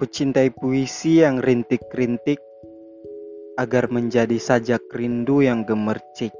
Kucintai puisi yang rintik-rintik agar menjadi sajak rindu yang gemercik.